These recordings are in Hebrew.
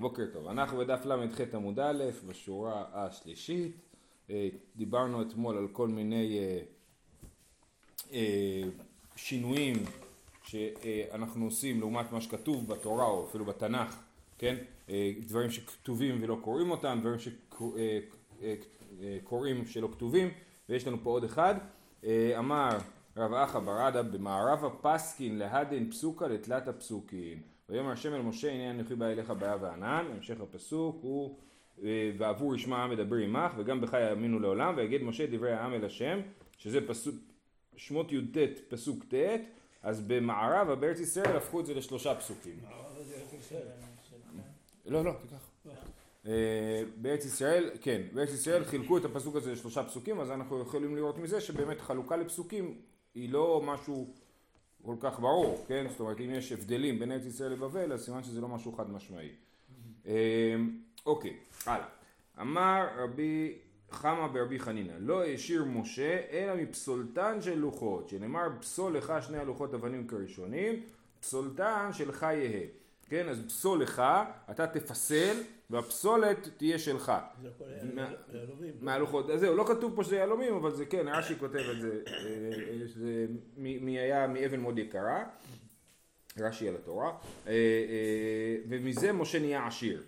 בוקר טוב, אנחנו בדף ל"ח עמוד א', בשורה השלישית, אה, דיברנו אתמול על כל מיני אה, אה, שינויים שאנחנו עושים לעומת מה שכתוב בתורה או אפילו בתנ"ך, כן? דברים שכתובים ולא קוראים אותם, דברים שקוראים שלא כתובים, ויש לנו פה עוד אחד. אמר רב אחא ברדה במערב הפסקין להדין פסוקה לתלת הפסוקים ויאמר השם אל משה הנה אנוכי בא אליך בעיה וענן, המשך הפסוק הוא אה, ועבור ישמע העם מדבר עמך וגם בך יאמינו לעולם ויגיד משה דברי העם אל השם שזה פסוק שמות י"ט פסוק ט' אז במערב בארץ ישראל הפכו את זה לשלושה פסוקים. לא לא תיקח. אה, בארץ ישראל, כן, בארץ ישראל חילקו את הפסוק הזה לשלושה פסוקים אז אנחנו יכולים לראות מזה שבאמת חלוקה לפסוקים היא לא משהו כל כך ברור, כן? זאת אומרת, אם יש הבדלים בין ארץ ישראל לבבל, אז סימן שזה לא משהו חד משמעי. אמ, אוקיי, הלאה. אמר רבי חמא ברבי חנינא, לא השאיר משה אלא מפסולתן של לוחות, שנאמר פסול לך שני הלוחות אבנים כראשונים, פסולתן שלך יהא. כן, אז פסול לך, אתה תפסל, והפסולת תהיה שלך. זה הכל יהלומים. מהלוחות, זהו, לא כתוב פה שזה יהלומים, אבל זה כן, רש"י כותב את זה, אה, זה מי היה מאבן מאוד יקרה, רש"י על התורה, אה, אה, ומזה משה נהיה עשיר.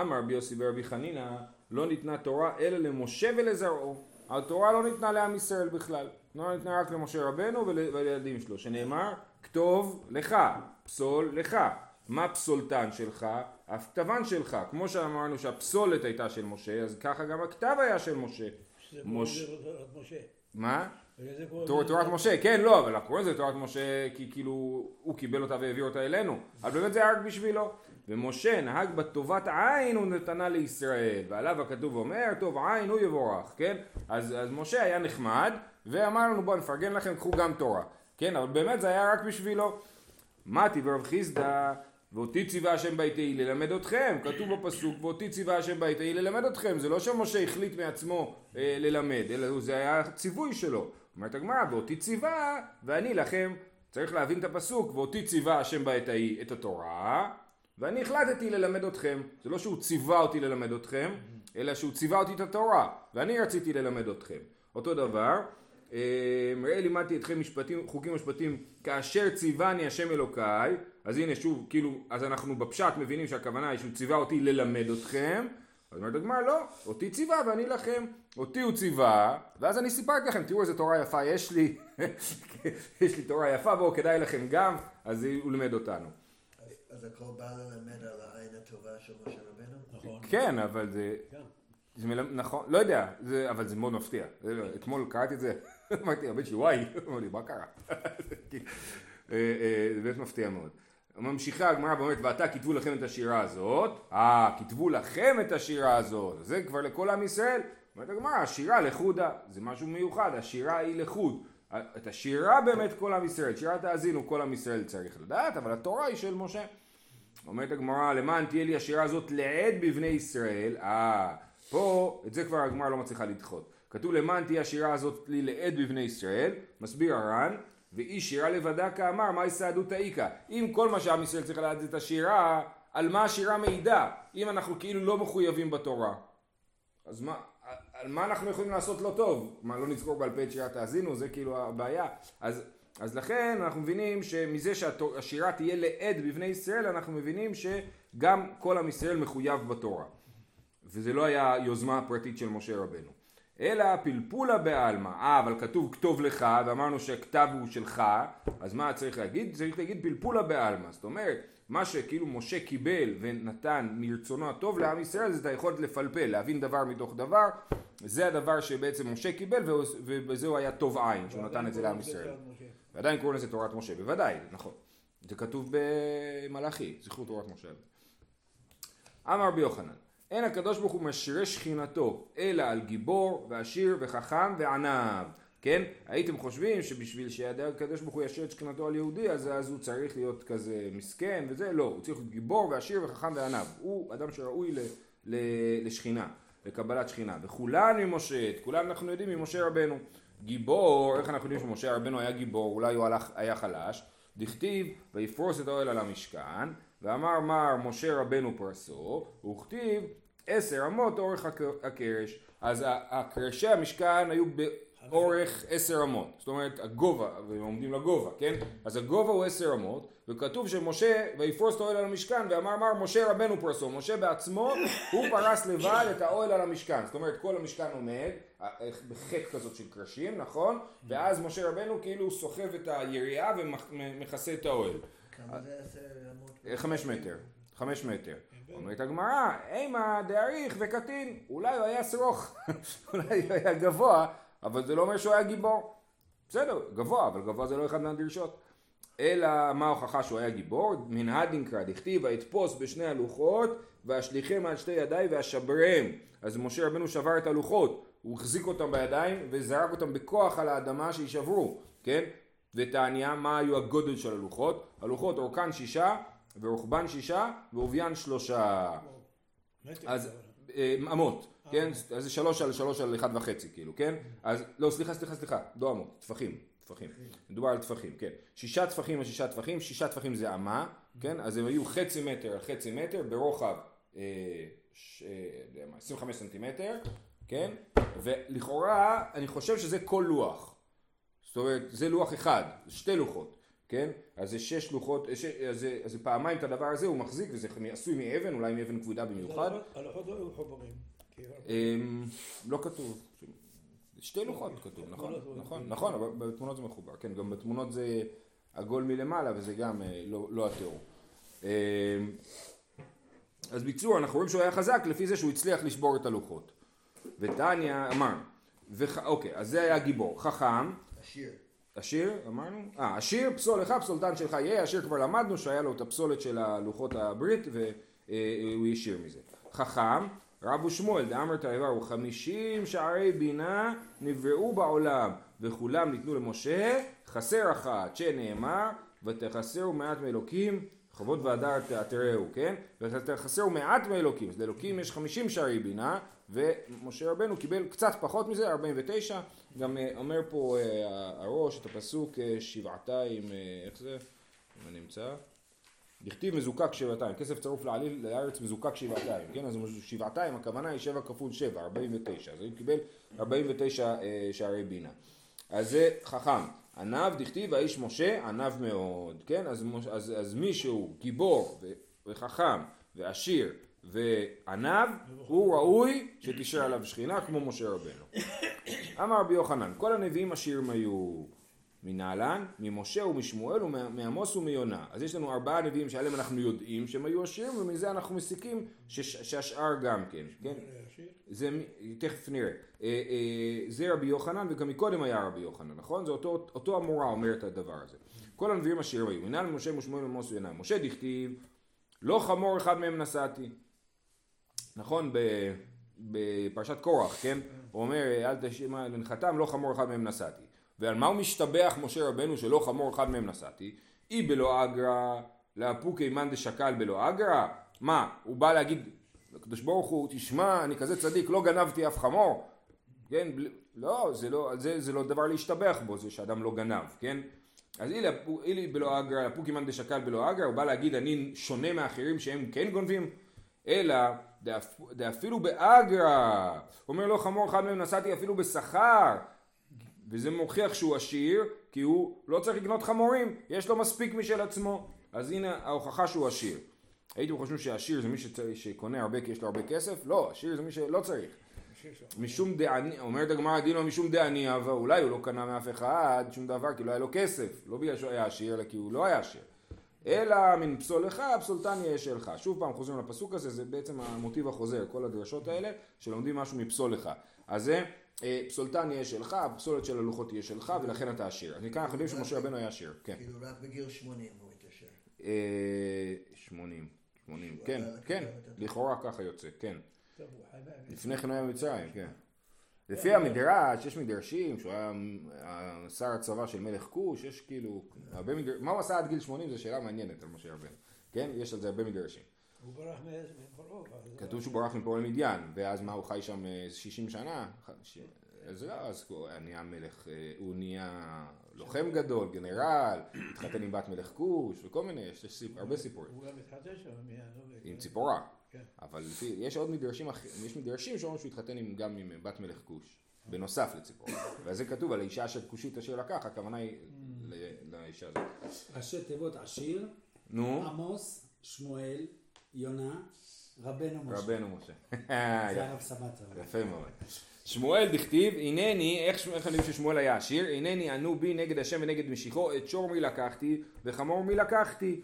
אמר רבי יוסי ורבי חנינא, לא ניתנה תורה אלא למשה ולזרעו. התורה לא ניתנה לעם ישראל בכלל, לא ניתנה רק למשה רבנו ולילדים שלו, שנאמר, כתוב לך, פסול לך. מה פסולתן שלך? הכתבן שלך. כמו שאמרנו שהפסולת הייתה של משה, אז ככה גם הכתב היה של משה. מש... מה? תורת משה, כן, לא, אבל אנחנו קוראים לזה תורת משה כי כאילו הוא קיבל אותה והעביר אותה אלינו, אבל באמת זה היה רק בשבילו. ומשה נהג בטובת עין הוא נתנה לישראל, ועליו הכתוב אומר, טוב עין הוא יבורך, כן? אז, אז משה היה נחמד, ואמר לנו בואו נפרגן לכם, קחו גם תורה, כן? אבל באמת זה היה רק בשבילו. מתי ורב חיסדא ואותי ציווה השם ביתי ללמד אתכם, כתוב בפסוק ואותי ציווה השם ביתי ללמד אתכם, זה לא שמשה החליט מעצמו אה, ללמד, אלא זה היה ציווי שלו. אומרת הגמרא, ואותי ציווה ואני לכם, צריך להבין את הפסוק, ואותי ציווה השם ביתי את התורה, ואני החלטתי ללמד אתכם, זה לא שהוא ציווה אותי ללמד אתכם, אלא שהוא ציווה אותי את התורה, ואני רציתי ללמד אתכם. אותו דבר, אה, ראה לימדתי אתכם משפטים, חוקים ומשפטים כאשר ציווני השם אלוקיי אז הנה שוב כאילו אז אנחנו בפשט מבינים שהכוונה היא שהוא ציווה אותי ללמד אתכם אז אומרת הגמרא לא אותי ציווה ואני לכם אותי הוא ציווה ואז אני סיפרתי לכם תראו איזה תורה יפה יש לי יש לי תורה יפה בואו כדאי לכם גם אז הוא לימד אותנו אז הכל בא ללמד על העין הטובה של משה רבנו? נכון. כן אבל זה כן. זה מלמד, נכון, לא יודע, זה, אבל זה מאוד מפתיע. אתמול קראתי את זה, אמרתי לבן שלי, וואי, אמר לי, מה קרה? אה, אה, זה באמת מפתיע מאוד. ממשיכה הגמרא ואומרת, ועתה כתבו לכם את השירה הזאת, אה, כתבו לכם את השירה הזאת, זה כבר לכל עם ישראל. אומרת הגמרא, השירה לחודה, זה משהו מיוחד, השירה היא לחוד. את השירה באמת כל עם ישראל, שירת האזינו כל עם ישראל צריך לדעת, אבל התורה היא של משה. אומרת הגמרא, למען תהיה לי השירה הזאת לעד בבני ישראל, אה, פה את זה כבר הגמרא לא מצליחה לדחות. כתוב למען תהיה השירה הזאת לי לעד בבני ישראל, מסביר הר"ן, ואי שירה לבדה כאמר, מה יסעדות האיכא? אם כל מה שעם ישראל צריך לדעת את השירה, על מה השירה מעידה? אם אנחנו כאילו לא מחויבים בתורה. אז מה, על מה אנחנו יכולים לעשות לא טוב? מה, לא נזכור בעל פה את שירת האזינו? זה כאילו הבעיה. אז, אז לכן אנחנו מבינים שמזה שהשירה תהיה לעד בבני ישראל, אנחנו מבינים שגם כל עם ישראל מחויב בתורה. וזה לא היה יוזמה פרטית של משה רבנו. אלא פלפולה בעלמא, אה אבל כתוב כתוב לך ואמרנו שהכתב הוא שלך אז מה צריך להגיד? צריך להגיד פלפולה בעלמא. זאת אומרת מה שכאילו משה קיבל ונתן מרצונו הטוב לעם ישראל זה את היכולת לפלפל להבין דבר מתוך דבר. זה הדבר שבעצם משה קיבל ובזה היה טוב עין שהוא נתן את זה לעם ישראל. ועדיין קוראים לזה תורת משה בוודאי נכון. זה כתוב במלאכי זכרו תורת משה. אמר רבי יוחנן אין הקדוש ברוך הוא משרה שכינתו אלא על גיבור ועשיר וחכם וענב כן? הייתם חושבים שבשביל שהקדוש ברוך הוא ישרה את שכינתו על יהודי אז, אז הוא צריך להיות כזה מסכן וזה? לא, הוא צריך להיות גיבור ועשיר וחכם וענב. הוא אדם שראוי ל, ל, לשכינה, לקבלת שכינה. וכולן ממשה, את כולם אנחנו יודעים ממשה רבנו. גיבור, איך אנחנו יודעים שמשה רבנו היה גיבור, אולי הוא הלך, היה חלש. דכתיב ויפרוס את האוהל על המשכן ואמר מר משה רבנו פרסו, וכתיב עשר אמות אורך הק- הקרש. אז הקרשי המשכן היו באורך עשר אמות. זאת אומרת הגובה, והם עומדים לגובה, כן? אז הגובה הוא עשר אמות, וכתוב שמשה, ויפרוס את האוהל על המשכן, ואמר מר משה רבנו פרסו. משה בעצמו, הוא פרס לבד את האוהל על המשכן. זאת אומרת כל המשכן עומד, בחטא כזאת של קרשים, נכון? ואז משה רבנו כאילו סוחב את היריעה ומכסה את האוהל. אה, חמש מטר, חמש מטר. אומרת הגמרא, אימה דאריך וקטין, אולי הוא היה שרוך, אולי הוא היה גבוה, אבל זה לא אומר שהוא היה גיבור. בסדר, גבוה, אבל גבוה זה לא אחד מהדרישות. אלא מה ההוכחה שהוא היה גיבור? מנהד נקרא, דכתיב ויתפוס בשני הלוחות והשליכם על שתי ידיי ואשברם. אז משה רבנו שבר את הלוחות, הוא החזיק אותם בידיים וזרק אותם בכוח על האדמה שיישברו, כן? ותעניה, מה היו הגודל של הלוחות? הלוחות אורכן שישה ורוחבן שישה ועוביין שלושה. אז אה, אמות, כן? אז זה שלוש על שלוש על אחד וחצי כאילו, כן? אז לא, סליחה, סליחה, סליחה, לא אמות, טפחים, טפחים. מדובר על טפחים, כן. שישה טפחים על שישה טפחים, שישה טפחים זה אמה, כן? אז הם היו חצי מטר על חצי מטר ברוחב אה, ש- אה, יודע מה, 25 סנטימטר, כן? ולכאורה אני חושב שזה כל לוח. זאת אומרת, זה לוח אחד, זה שתי לוחות, כן? אז זה שש לוחות, ש... אז, זה, אז זה פעמיים את הדבר הזה, הוא מחזיק, וזה עשוי מאבן, אולי מאבן כבודה במיוחד. הלוחות- לא היו מחוברים. אמ, לא כתוב. שתי לוחות כתוב, נכון, בתמונות זה נכון, מחובר. נכון, אבל בתמונות זה מחובר, כן, גם בתמונות זה עגול מלמעלה וזה גם אה, לא לא התיאור. אמ, אז ביצוע, אנחנו רואים שהוא היה חזק לפי זה שהוא הצליח לשבור את הלוחות. וטניה אמר. אוקיי, אז זה היה גיבור. חכם, עשיר. עשיר, אמרנו? אה, עשיר, פסול לך, פסולתן שלך יהיה, עשיר כבר למדנו שהיה לו את הפסולת של הלוחות הברית והוא השאיר מזה. חכם, רבו שמואל, דאמר תאיברו, חמישים שערי בינה נבראו בעולם, וכולם ניתנו למשה, חסר אחת, שנאמר, ותחסרו מעט מאלוקים, חובות והדר תאתרהו, כן? ותחסרו מעט מאלוקים, אז לאלוקים יש חמישים שערי בינה, ומשה רבנו קיבל קצת פחות מזה, 49, גם אה, אומר פה אה, הראש את הפסוק אה, שבעתיים, איך זה? אני אמצא. דכתיב מזוקק שבעתיים, כסף צרוף לעליל לארץ מזוקק שבעתיים, כן? אז שבעתיים הכוונה היא שבע כפול שבע, 49, אז הוא קיבל 49 אה, שערי בינה. אז זה חכם. עניו דכתיב האיש משה עניו מאוד, כן? אז, אז, אז מי שהוא גיבור וחכם ועשיר ועניו, הוא ראוי שתשרה עליו שכינה כמו משה רבנו. אמר רבי יוחנן, כל הנביאים עשירים היו מנהלן, ממשה ומשמואל ומעמוס ומיונה. אז יש לנו ארבעה נביאים שעליהם אנחנו יודעים שהם היו עשירים, ומזה אנחנו מסיקים שש- שהשאר גם כן, כן? זה, תכף נראה. אה, אה, זה רבי יוחנן, וגם מקודם היה רבי יוחנן, נכון? זה אותו, אותו המורה אומר את הדבר הזה. כל הנביאים עשירים היו, מנהל משה ושמואל ועמוס ויונה. משה דכתיב, לא חמור אחד מהם נשאתי. נכון? בפרשת קורח, כן? הוא אומר, אל תשמע לנחתם, לא חמור אחד מהם נשאתי. ועל מה הוא משתבח משה רבנו שלא חמור אחד מהם נשאתי? אי בלא אגרא, לאפוקי מאן דשקל בלא אגרא? מה, הוא בא להגיד, הקדוש ברוך הוא, תשמע, אני כזה צדיק, לא גנבתי אף חמור? כן? לא, זה לא, זה, זה לא דבר להשתבח בו, זה שאדם לא גנב, כן? אז אילי, בלא אגרא, לפוקי מאן דשקל בלא אגרא, הוא בא להגיד, אני שונה מאחרים שהם כן גונבים? אלא דאפילו באגרא, אומר לו חמור אחד מהם נסעתי אפילו בשכר, וזה מוכיח שהוא עשיר, כי הוא לא צריך לקנות חמורים, יש לו מספיק משל עצמו. אז הנה ההוכחה שהוא עשיר. הייתם חושבים שעשיר זה מי שצריך, שקונה הרבה כי יש לו הרבה כסף? לא, עשיר זה מי שלא צריך. משום דעני, אומרת הגמרא דינו משום דעני, אבל אולי הוא לא קנה מאף אחד שום דבר כי לא היה לו כסף, לא בגלל שהוא היה עשיר, אלא כי הוא לא היה עשיר. אלא מן פסולך, פסולתן יהיה שלך. שוב פעם חוזרים לפסוק הזה, זה בעצם המוטיב החוזר, כל הדרשות האלה, שלומדים משהו מפסולך. אז זה אה, פסולתן יהיה שלך, הפסולת של הלוחות תהיה שלך, ולכן אתה עשיר. אז מכאן אנחנו יודעים שמשה רבנו היה עשיר, כן. כאילו רק בגיל 80 הוא התעשר. אה, 80, 80, כן, כן, לכאורה ככה יוצא, כן. לפני כן היה במצרים, כן. לפי המדרש, יש מדרשים, שהוא היה אה, שר הצבא של מלך כוש, יש כאילו, הרבה מדרשים, מה הוא עשה עד גיל 80 זו שאלה מעניינת על משה רבנו, כן? יש על זה הרבה מדרשים. הוא ברח מפרעה. כתוב שהוא ברח מפה למדיין, ואז מה, הוא חי שם אה, 60 שנה? ש- אז לא, אז הוא נהיה מלך, אה, הוא נהיה לוחם גדול, גנרל, התחתן עם בת מלך כוש, וכל מיני, יש הרבה סיפורים. הוא גם התחתן שם. עם ציפורה. כן. אבל לפי, יש עוד מדרשים, אחרים- יש מדרשים שאומרים שהוא התחתן עם, גם עם בת מלך כוש, בנוסף לציפורה. ועל זה כתוב על האישה אשר כושית אשר לקח, הכוונה היא ל- לאישה הזאת. ראשי תיבות עשיר, נו, עמוס, שמואל, יונה, רבנו משה. רבנו משה. זה הרב סבתר. יפה מאוד. שמואל דכתיב, הנני, איך איך אני חושב ששמואל היה עשיר? הנני ענו בי נגד השם ונגד משיחו, את שור מי לקחתי וחמור מי לקחתי.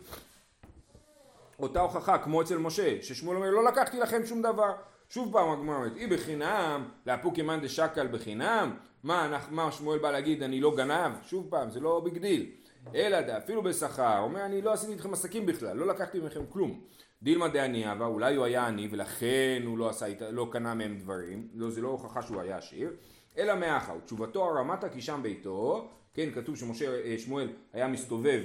אותה הוכחה כמו אצל משה, ששמואל אומר לא לקחתי לכם שום דבר. שוב פעם הגמרא אומרת, אי בחינם, לאפוקי מאן דשקל בחינם, מה, אנחנו- מה שמואל בא להגיד אני לא גנב? שוב פעם, זה לא big deal. אלא אפילו בשכר, אומר אני לא עשיתי איתכם עסקים בכלל, לא לקחתי מכם כלום. דילמא דעני הוה, אולי הוא היה עני ולכן הוא לא, עשה, לא קנה מהם דברים, לא, זה לא הוכחה שהוא היה עשיר, אלא מאחה, ותשובתו הרמתה כי שם ביתו, כן, כתוב שמשה, אה, שמואל היה מסתובב,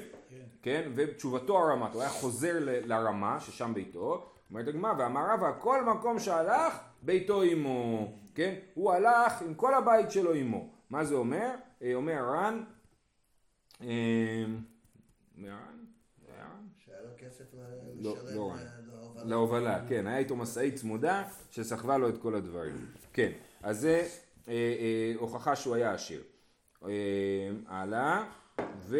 כן, ותשובתו הרמתה, הוא היה חוזר לרמה ששם ביתו, אומרת הגמרא, ואמר רבא, כל מקום שהלך, ביתו עמו, כן, הוא הלך עם כל הבית שלו עמו, מה זה אומר? אה, אומר רן, רן? להובלה. כן, היה איתו משאית צמודה שסחבה לו את כל הדברים. כן, אז זה אה, אה, הוכחה שהוא היה עשיר. אה, הלאה, ו...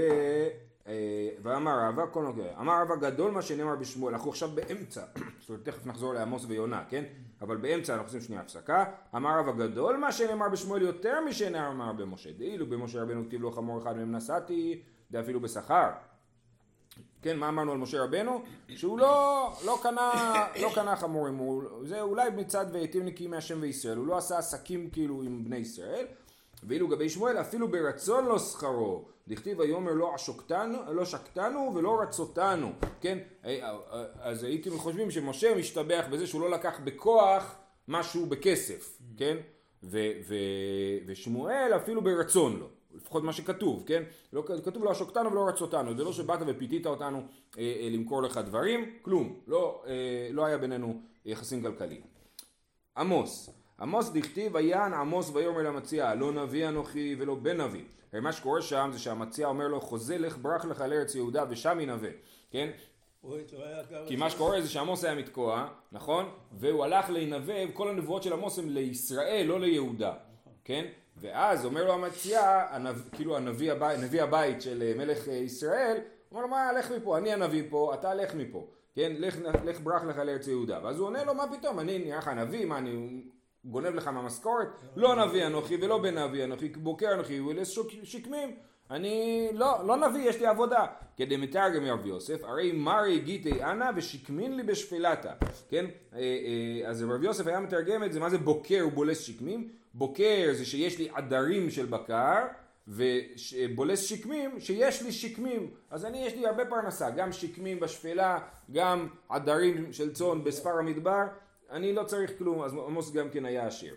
אה, ואמר רבא, כל נוגע, אמר רבא גדול מה שנאמר בשמואל, אנחנו עכשיו באמצע, זאת אומרת תכף נחזור לעמוס ויונה, כן? אבל באמצע אנחנו עושים שנייה הפסקה, אמר רבא גדול מה שנאמר בשמואל יותר משנאמר במשה, דאילו במשה רבנו כתיב לו חמור אחד מהם נסעתי, דאפילו בשכר. כן, מה אמרנו על משה רבנו? שהוא לא, לא קנה, לא קנה חמורים, הוא, זה אולי מצד והיטיב נקי מהשם וישראל, הוא לא עשה עסקים כאילו עם בני ישראל, ואילו גבי שמואל אפילו ברצון לא שכרו, דכתיב ויאמר לא לא שקתנו ולא רצותנו, כן, אז הייתם חושבים שמשה משתבח בזה שהוא לא לקח בכוח משהו בכסף, כן, ו, ו, ושמואל אפילו ברצון לא. לפחות מה שכתוב, כן? לא, כתוב לא עשוקתנו ולא רצותנו, זה לא שבאת ופיתית אותנו אה, אה, למכור לך דברים, כלום, לא, אה, לא היה בינינו יחסים כלכליים. עמוס, עמוס דכתיב ויען עמוס ויאמר למציע לא נביא אנוכי ולא בן נביא. הרי מה שקורה שם זה שהמציע אומר לו חוזה לך ברח לך לארץ יהודה ושם ינבא, כן? הוא. כי מה שקורה זה שעמוס היה מתקוע, נכון? והוא הלך להינבא, כל הנבואות של עמוס הן לישראל, לא ליהודה, כן? ואז אומר לו המציע. כאילו הנביא הבית, נביא הבית של אה, מלך אה, ישראל, אומר לו מה, לך מפה, אני הנביא פה, אתה לך מפה, כן? לך, לך ברח לך לארץ יהודה. ואז הוא עונה לו, מה פתאום, אני נראה לך נביא, מה אני גונב לך מהמשכורת? לא נביא אנוכי ולא בן נביא אנוכי, בוקר אנוכי ולשקמים. אני לא, לא נביא, יש לי עבודה. כדמתרגם רבי יוסף, הרי מרי גיטי אנא ושקמין לי בשפלתה. כן? אה, אה, אז רבי יוסף היה מתרגם את זה, מה זה בוקר ובולס שקמים? בוקר זה שיש לי עדרים של בקר, ובולס שקמים שיש לי שקמים. אז אני יש לי הרבה פרנסה, גם שקמים בשפלה, גם עדרים של צאן בספר המדבר. אני לא צריך כלום, אז עמוס גם כן היה עשיר.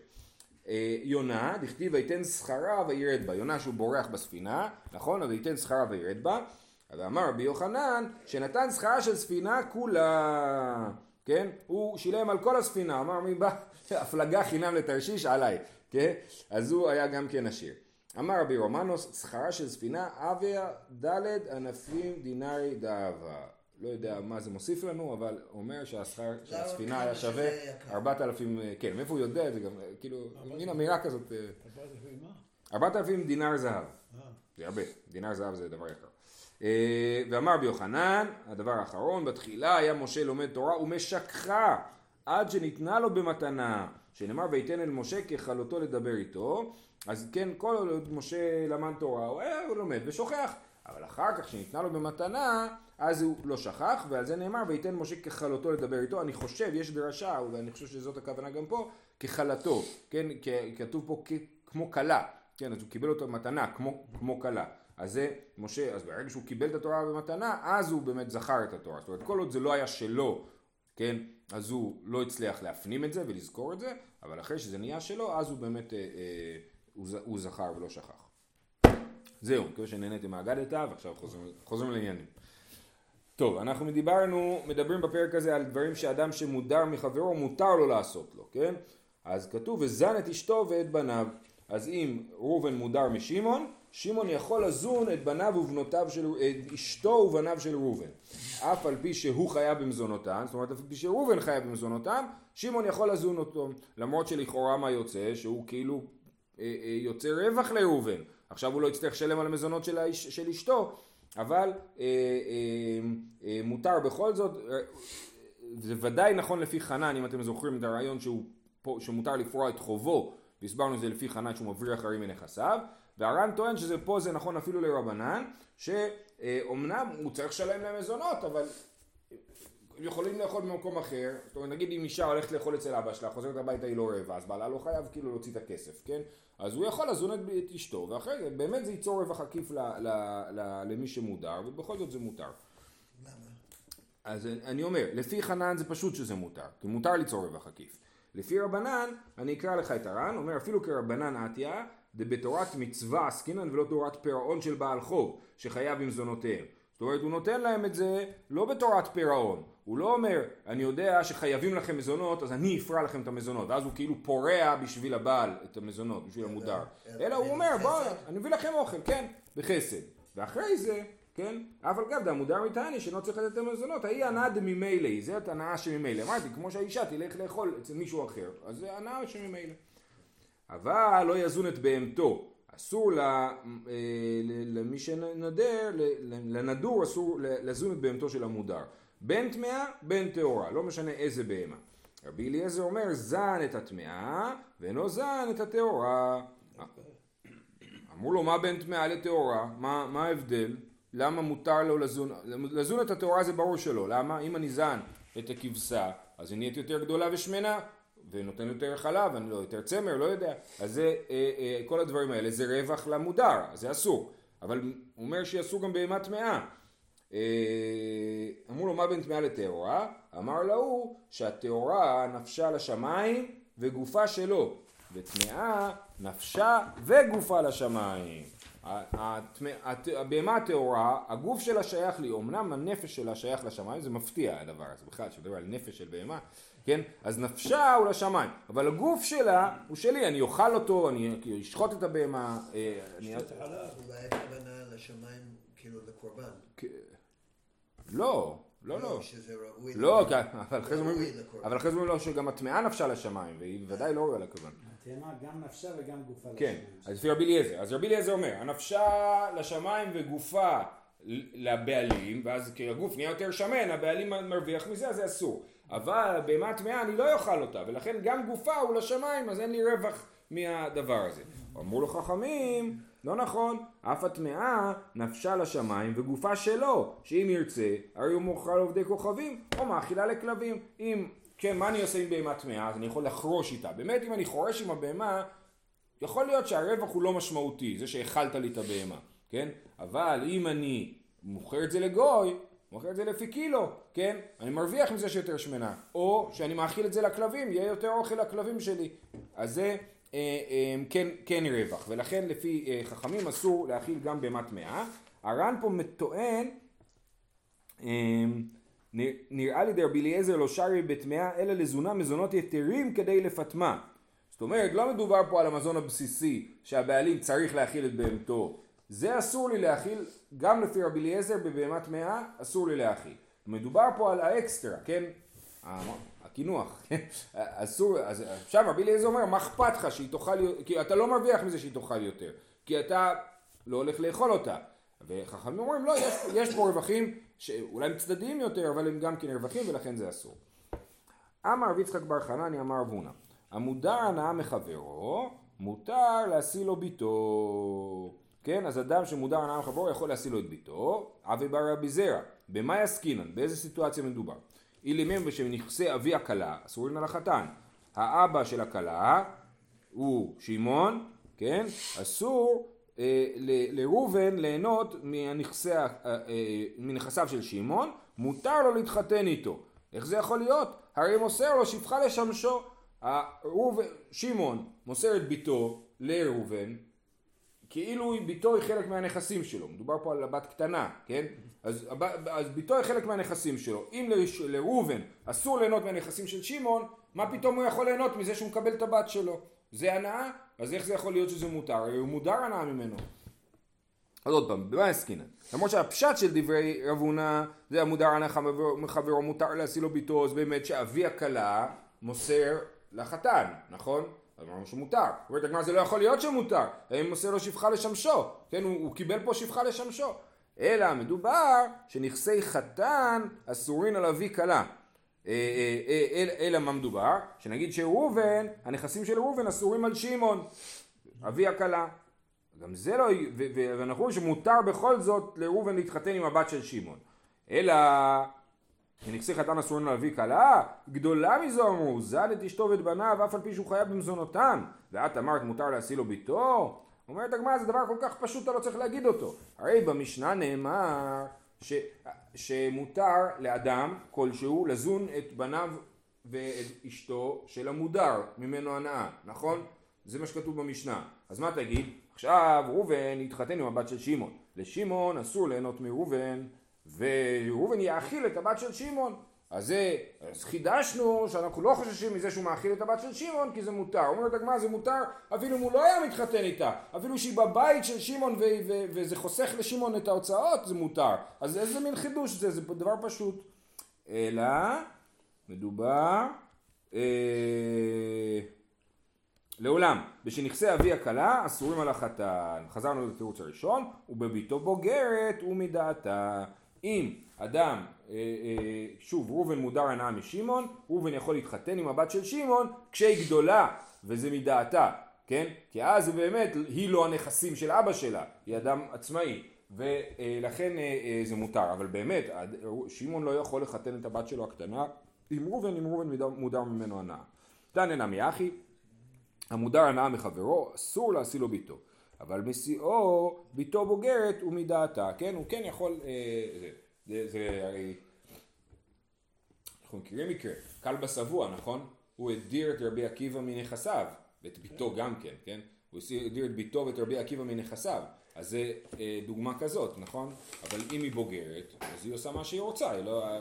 אה, יונה, דכתיב ויתן שכרה וירד בה. יונה שהוא בורח בספינה, נכון? אז ויתן שכרה וירד בה. אז אמר רבי יוחנן שנתן שכרה של ספינה כולה. כן? הוא שילם על כל הספינה, אמר מי בא? הפלגה חינם לתרשיש עליי. כן? אז הוא היה גם כן עשיר. אמר רבי רומנוס, שכרה של ספינה, אביה דלת ענפים דינארי דאבה. לא יודע מה זה מוסיף לנו, אבל אומר שהשכר של לא, הספינה כמה היה שווה יקר. 4,000, כן, מאיפה הוא יודע את זה גם, כאילו, מין אמירה כזאת, אה, אמרת לפי מה? 4,000 דינר זהב, אה, זה הרבה, דינר זהב זה דבר יקר. אה, ואמר רבי יוחנן, הדבר האחרון, בתחילה היה משה לומד תורה ומשככה עד שניתנה לו במתנה, שנאמר ויתן אל משה ככלותו לדבר איתו, אז כן, כל עוד משה למד תורה, הוא היה הוא לומד ושוכח, אבל אחר כך שניתנה לו במתנה, אז הוא לא שכח, ועל זה נאמר ויתן משה ככלותו לדבר איתו, אני חושב, יש דרשה, ואני חושב שזאת הכוונה גם פה, ככלתו, כן, כתוב פה כמו כלה, כן, אז הוא קיבל אותו במתנה, כמו, כמו כלה. אז זה משה, אז ברגע שהוא קיבל את התורה במתנה, אז הוא באמת זכר את התורה. זאת אומרת, כל עוד זה לא היה שלו, כן, אז הוא לא הצליח להפנים את זה ולזכור את זה, אבל אחרי שזה נהיה שלו, אז הוא באמת, אה, אה, הוא, הוא זכר ולא שכח. זהו, מקווה שנהניתם מהאגדתא, ועכשיו חוזרים, חוזרים לעניינים. טוב, אנחנו דיברנו, מדברים בפרק הזה על דברים שאדם שמודר מחברו, מותר לו לעשות לו, כן? אז כתוב, וזן את אשתו ואת בניו. אז אם ראובן מודר משמעון, שמעון יכול לזון את בניו ובנותיו של, את אשתו ובניו של ראובן. אף על פי שהוא חייב במזונותם, זאת אומרת אף על פי שראובן חייב במזונותם, שמעון יכול לזון אותו. למרות שלכאורה מה יוצא? שהוא כאילו אה, אה, יוצא רווח לראובן. עכשיו הוא לא יצטרך לשלם על המזונות של, האש, של אשתו, אבל אה, אה, אה, מותר בכל זאת, אה, זה ודאי נכון לפי חנן, אם אתם זוכרים את הרעיון שהוא, שמותר לפרוע את חובו, והסברנו את זה לפי חנן שהוא מבריח אחרים מנכסיו, והר"ן טוען שזה פה זה נכון אפילו לרבנן, שאומנם הוא צריך לשלם להם מזונות, אבל יכולים לאכול במקום אחר, זאת אומרת נגיד אם אישה הולכת לאכול אצל אבא שלה, חוזרת הביתה היא לא רעבה, אז בעלה לא חייב כאילו להוציא את הכסף, כן? אז הוא יכול לזון את אשתו, ואחרי זה באמת זה ייצור רווח עקיף ל, ל, ל, למי שמודר, ובכל זאת זה מותר. למה? אז אני אומר, לפי חנן זה פשוט שזה מותר, כי מותר ליצור רווח עקיף. לפי רבנן, אני אקרא לך את הר"ן, אומר אפילו כרבנן עטיה, דבתורת מצווה עסקינן ולא תורת פירעון של בעל חוב, שחייב עם זונותיהם. זאת אומרת, הוא נותן להם את זה לא בתורת פירעון. הוא לא אומר, אני יודע שחייבים לכם מזונות, אז אני אפרע לכם את המזונות. ואז הוא כאילו פורע בשביל הבעל את המזונות, בשביל המודר. אלא הוא אומר, בוא, אני מביא לכם אוכל, כן, בחסד. ואחרי זה, כן, אף על גב דמודר מתעני שאינו צריך לתת את המזונות, ההיא הנאה דממילא, זה הנאה שממילא. אמרתי, כמו שהאישה תלך לאכול אצל מישהו אחר, אז זה הנאה שממילא. אבל לא יזון את בהמתו. אסור אה, למי שנדר, לנדור אסור לזון את בהמתו של המודר. בין טמאה, בין טהורה, לא משנה איזה בהמה. רבי אליעזר אומר, זן את הטמאה, ואינו זן את הטהורה. אמרו לו, מה בין טמאה לטהורה? מה, מה ההבדל? למה מותר לו לזון? לזון את הטהורה זה ברור שלא. למה? אם אני זן את הכבשה, אז היא נהיית יותר גדולה ושמנה, ונותן יותר חלב, אני לא יותר צמר, לא יודע. אז זה, אה, אה, כל הדברים האלה זה רווח למודר, זה אסור. אבל הוא אומר שאסור גם בהמה טמאה. אה, אמרו לו מה בין טמאה לטהורה? אמר להוא שהטהורה נפשה לשמיים וגופה שלו, וטמאה נפשה וגופה לשמיים. הבהמה הטהורה, הגוף שלה שייך לי, אמנם הנפש שלה שייך לשמיים, זה מפתיע הדבר הזה בכלל, כשמדבר על נפש של בהמה, כן? אז נפשה הוא לשמיים, אבל הגוף שלה הוא שלי, אני אוכל אותו, אני אשחוט את הבהמה, אה. אולי הכוונה לשמיים כאילו לקורבן. לא, לא, לא. שזה ראוי לא, לקורבן. כי- אבל אחרי זה אומרים לו שגם הטמאה נפשה לשמיים, והיא ודאי לא ראויה לכוון. התאמה גם נפשה וגם גופה כן, לשמיים. אז לפי רבי אליעזר. אז רבי אליעזר אומר, הנפשה לשמיים וגופה לבעלים, ואז כי הגוף נהיה יותר שמן, הבעלים מרוויח מזה, אז זה אסור. אבל בהמה טמאה אני לא אוכל אותה, ולכן גם גופה הוא לשמיים, אז אין לי רווח מהדבר הזה. אמרו לו חכמים, לא נכון, אף הטמאה נפשה לשמיים וגופה שלו, שאם ירצה, הרי הוא מוכר לעובדי כוכבים, או מאכילה לכלבים. אם, כן, מה אני עושה עם בהמה טמאה? אז אני יכול לחרוש איתה. באמת, אם אני חורש עם הבהמה, יכול להיות שהרווח הוא לא משמעותי, זה שהאכלת לי את הבהמה, כן? אבל אם אני מוכר את זה לגוי, מוכר את זה לפי קילו, כן? אני מרוויח מזה שיותר שמנה. או שאני מאכיל את זה לכלבים, יהיה יותר אוכל לכלבים שלי. אז זה אה, אה, כן, כן רווח. ולכן לפי אה, חכמים אסור להאכיל גם בהמה טמאה. הר"ן פה טוען נ- נראה לי דרבי אליעזר לא שרי בטמאה אלא לזונה מזונות יתרים כדי לפטמה. זאת אומרת לא מדובר פה על המזון הבסיסי שהבעלים צריך להאכיל את בהמתו. זה אסור לי להאכיל, גם לפי רבי אליעזר בבהמה טמאה אסור לי להאכיל. מדובר פה על האקסטרה, כן? ה- הקינוח, כן? אסור, אז עכשיו רבי אליעזר אומר מה אכפת לך שהיא תאכל, כי אתה לא מרוויח מזה שהיא תאכל יותר, כי אתה לא הולך לאכול אותה. וחכמים אומרים לא, יש, יש פה רווחים שאולי הם צדדיים יותר, אבל הם גם כן רווחים ולכן זה אסור. אמר רבי יצחק בר חנני אמר אבונה, המודר הנאה מחברו, מותר להשיא לו ביתו. כן, אז אדם שמודר הנאה מחברו יכול להשיא לו את ביתו, אבי בר רבי זרע, במה יסקינן, באיזה סיטואציה מדובר? אילימם ושנכסי אבי הכלה, אסורים על החתן. האבא של הכלה הוא שמעון, כן, אסור אה, לראובן ליהנות מהנכסי, ה- אה, אה, מנכסיו של שמעון, מותר לו להתחתן איתו. איך זה יכול להיות? הרי מוסר לו שפחה לשמשו. שמעון מוסר את ביתו לראובן, כאילו ביתו היא חלק מהנכסים שלו, מדובר פה על הבת קטנה, כן? אז, אז ביתו היא חלק מהנכסים שלו. אם לראובן אסור ליהנות מהנכסים של שמעון, מה פתאום הוא יכול ליהנות מזה שהוא מקבל את הבת שלו? זה הנאה? אז איך זה יכול להיות שזה מותר? הרי הוא מודר הנאה ממנו. אז עוד פעם, במה עסקינן? למרות שהפשט של דברי רב הונא זה המודר הנחה מחברו מותר להשיא לו ביתו, אז באמת שאבי הכלה מוסר לחתן, נכון? אז אמרנו שמותר. אומרת הגמרא זה לא יכול להיות שמותר, האם מוסר לו שפחה לשמשו, כן, הוא, הוא קיבל פה שפחה לשמשו. אלא מדובר שנכסי חתן אסורין על אבי כלה. אה, אה, אה, אלא מה מדובר? שנגיד שראובן, הנכסים של ראובן אסורים על שמעון, אבי הכלה. גם זה לא, ואנחנו רואים שמותר בכל זאת לראובן להתחתן עם הבת של שמעון. אלא שנכסי חתן אסורים על אבי כלה, גדולה מזו אמרו, זד את אשתו ואת בניו אף על פי שהוא חייב במזונותם, ואת אמרת מותר להשיא לו ביתו? אומרת הגמרא זה דבר כל כך פשוט אתה לא צריך להגיד אותו. הרי במשנה נאמר ש, שמותר לאדם כלשהו לזון את בניו ואת אשתו של המודר ממנו הנאה, נכון? זה מה שכתוב במשנה. אז מה תגיד? עכשיו ראובן יתחתן עם הבת של שמעון. לשמעון אסור ליהנות מראובן וראובן יאכיל את הבת של שמעון. אז זה, אז חידשנו שאנחנו לא חוששים מזה שהוא מאכיל את הבת של שמעון כי זה מותר. אומרת הגמרא זה מותר אפילו אם הוא לא היה מתחתן איתה. אפילו שהיא בבית של שמעון וזה חוסך לשמעון את ההוצאות זה מותר. אז איזה מין חידוש זה? זה דבר פשוט. אלא מדובר אה, לעולם, בשנכסי אבי הכלה אסורים על החתן. חזרנו לתירוץ הראשון, ובביתו בוגרת ומדעתה. אם אדם, אה, אה, שוב ראובן מודר הנאה משמעון, ראובן יכול להתחתן עם הבת של שמעון כשהיא גדולה וזה מדעתה, כן? כי אז באמת, היא לא הנכסים של אבא שלה, היא אדם עצמאי. ולכן אה, זה מותר, אבל באמת, שמעון לא יכול לחתן את הבת שלו הקטנה עם ראובן, אם ראובן מודר ממנו הנאה. תנא נמי אחי, המודר הנאה מחברו, אסור להשיא לו ביתו. אבל משיאו, ביתו בוגרת ומדעתה, כן? הוא כן יכול, אה, זה, זה, זה הרי, אנחנו מכירים מקרה, כלבא שבוע, נכון? הוא הדיר את רבי עקיבא מנכסיו, ואת ביתו גם כן, כן? הוא הדיר את ביתו ואת רבי עקיבא מנכסיו, אז זה אה, דוגמה כזאת, נכון? אבל אם היא בוגרת, אז היא עושה מה שהיא רוצה, היא לא, אה,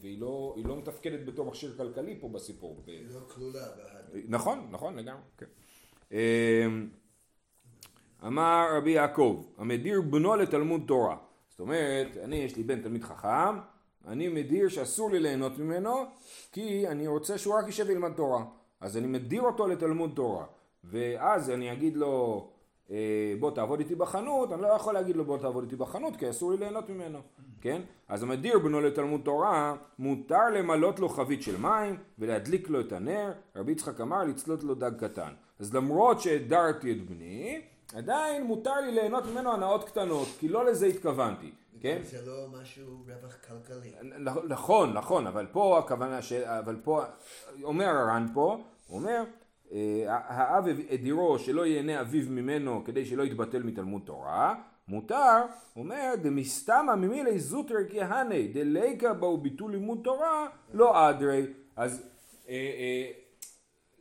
והיא לא, לא מתפקדת בתור מכשיר כלכלי פה בסיפור. היא לא כלולה. נכון, נכון לגמרי, כן. אמר רבי יעקב, המדיר בנו לתלמוד תורה. זאת אומרת, אני יש לי בן תלמיד חכם, אני מדיר שאסור לי ליהנות ממנו, כי אני רוצה שהוא רק יישב וילמד תורה. אז אני מדיר אותו לתלמוד תורה. ואז אני אגיד לו, אה, בוא תעבוד איתי בחנות, אני לא יכול להגיד לו בוא תעבוד איתי בחנות, כי אסור לי ליהנות ממנו, כן? אז המדיר בנו לתלמוד תורה, מותר למלות לו חבית של מים ולהדליק לו את הנר, רבי יצחק אמר לצלות לו דג קטן. אז למרות שהדרתי את בני, עדיין מותר לי ליהנות ממנו הנאות קטנות, כי לא לזה התכוונתי, כן? זה לא משהו רווח כלכלי. נכון, נכון, אבל פה הכוונה ש... אבל פה, אומר הר"ן פה, הוא אומר, אה, האב הדירו שלא ייהנה אביו ממנו כדי שלא יתבטל מתלמוד תורה, מותר, אומר, דמסתמא ממילי זוטרי כהני, דליקה בו ביטול לימוד תורה, לא אדרי. אז אה, אה,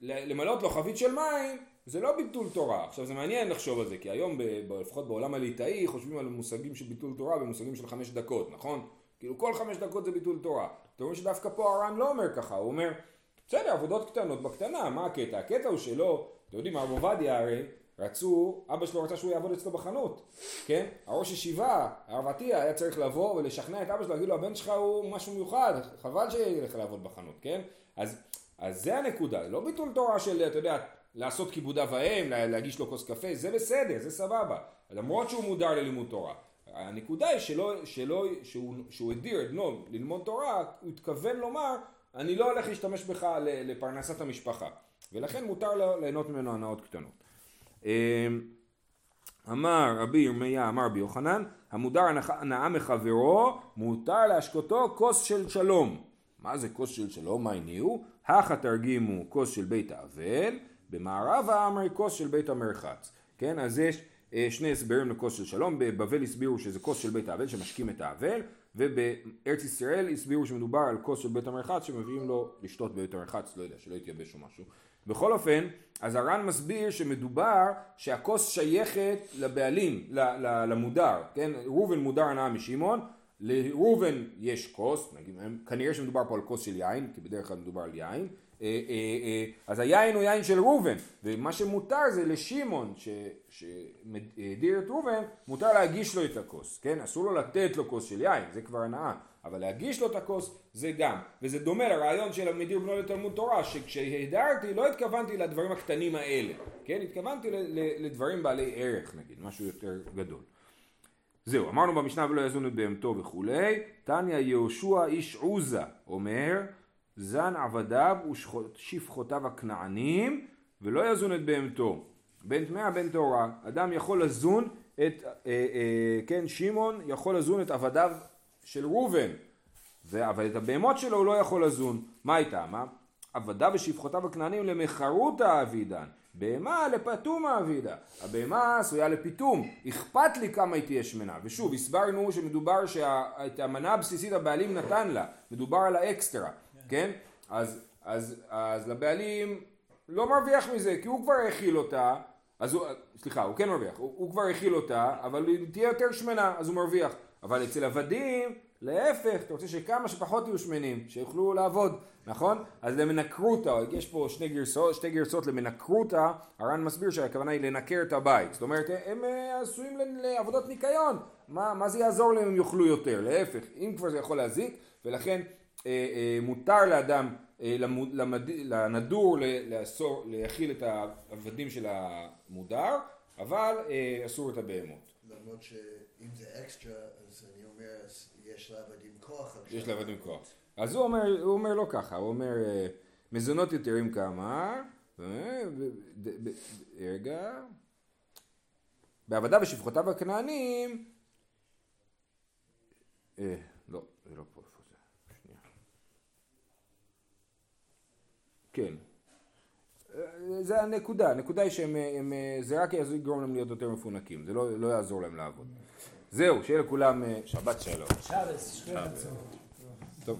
למלות לו חבית של מים זה לא ביטול תורה. עכשיו זה מעניין לחשוב על זה, כי היום, ב, לפחות בעולם הליטאי, חושבים על מושגים של ביטול תורה במושגים של חמש דקות, נכון? כאילו כל חמש דקות זה ביטול תורה. אתם רואים שדווקא פה הר"ן לא אומר ככה, הוא אומר, בסדר, עבודות קטנות בקטנה, מה הקטע? הקטע הוא שלא, אתם יודעים, הרב עובדיה הרי, רצו, אבא שלו רצה שהוא יעבוד אצלו בחנות, כן? הראש ישיבה, הרב עטיה, היה צריך לבוא ולשכנע את אבא שלו, להגיד לו, הבן שלך הוא משהו מיוחד, חבל שילך לעבוד בחנות, כן? אז, אז זה הנקודה, לא ביטול תורה של, אתה יודע, לעשות כיבוד אב ואם, להגיש לו כוס קפה, זה בסדר, זה סבבה. למרות שהוא מודר ללימוד תורה. הנקודה היא שלא, שלא, שהוא, שהוא הדיר את בנו ללמוד תורה, הוא התכוון לומר, אני לא הולך להשתמש בך לפרנסת המשפחה. ולכן מותר לו ליהנות ממנו הנאות קטנות. אמ, אמר רבי ירמיה, אמר רבי יוחנן, המודר הנאה מחברו, מותר להשקותו כוס של שלום. מה זה כוס של שלום? מה הניעו? הכה תרגימו כוס של בית האבל, במערב האמרי כוס של בית המרחץ, כן? אז יש אה, שני הסברים לכוס של שלום, בבבל הסבירו שזה כוס של בית האבל שמשקים את האבל, ובארץ ישראל הסבירו שמדובר על כוס של בית המרחץ שמביאים לו לשתות בבית המרחץ, לא יודע, שלא יתייבש או משהו. בכל אופן, אז הר"ן מסביר שמדובר שהכוס שייכת לבעלים, למודר, כן? ראובן מודר הנאה משמעון, לראובן יש כוס, נגיד, כנראה שמדובר פה על כוס של יין, כי בדרך כלל מדובר על יין, אז היין הוא יין של ראובן, ומה שמותר זה לשמעון שהדיר את ראובן, מותר להגיש לו את הכוס, כן? אסור לו לתת לו כוס של יין, זה כבר הנאה, אבל להגיש לו את הכוס זה גם, וזה דומה לרעיון של המדיר בנו לתלמוד תורה, שכשהדרתי לא התכוונתי לדברים הקטנים האלה, כן? התכוונתי לדברים בעלי ערך נגיד, משהו יותר גדול. זהו, אמרנו במשנה ולא יזון את בהמתו וכולי, תניא יהושע איש עוזה אומר, זן עבדיו ושפחותיו הכנענים ולא יזון את בהמתו. בין טמאה בין טהורה, אדם יכול לזון את, אה, אה, כן, שמעון יכול לזון את עבדיו של ראובן, אבל את הבהמות שלו הוא לא יכול לזון. מה איתה? מה? עבדיו ושפחותיו הכנענים למחרותא אבידן, בהמה לפתומה אבידה. הבהמה עשויה לפיתום, אכפת לי כמה היא תהיה שמנה. ושוב, הסברנו שמדובר שאת המנה הבסיסית הבעלים נתן לה, מדובר על האקסטרה, כן? אז, אז, אז לבעלים לא מרוויח מזה, כי הוא כבר האכיל אותה, אז הוא, סליחה, הוא כן מרוויח, הוא, הוא כבר האכיל אותה, אבל היא תהיה יותר שמנה, אז הוא מרוויח. אבל אצל עבדים, להפך, אתה רוצה שכמה שפחות יהיו שמנים, שיוכלו לעבוד, נכון? אז למנקרותא, יש פה שני גרסות, שתי גרסות למנקרותא, הר"ן מסביר שהכוונה היא לנקר את הבית, זאת אומרת, הם אה, עשויים לעבודות ניקיון, מה, מה זה יעזור להם אם יאכלו יותר? להפך, אם כבר זה יכול להזיק, ולכן מותר לאדם, אה, למד, לנדור לאסור, להכיל את העבדים של המודר, אבל אה, אסור את הבהמות. למרות שאם זה אקסטרה, אז אני אומר, יש לעבדים כוח. יש לעבדים כוח. אז הוא אומר, הוא אומר לא ככה, הוא אומר אה, מזונות יתרים כמה, רגע, בעבדיו ושפחותיו הכנענים, אה, לא, זה לא פה, איפה זה? שנייה. כן. אה, זה הנקודה, הנקודה היא שהם, הם, אה, זה רק יגרום להם להיות יותר מפונקים, זה לא, לא יעזור להם לעבוד. זהו, שיהיה לכולם אה, שבת שלום. שכם עצור. טוב.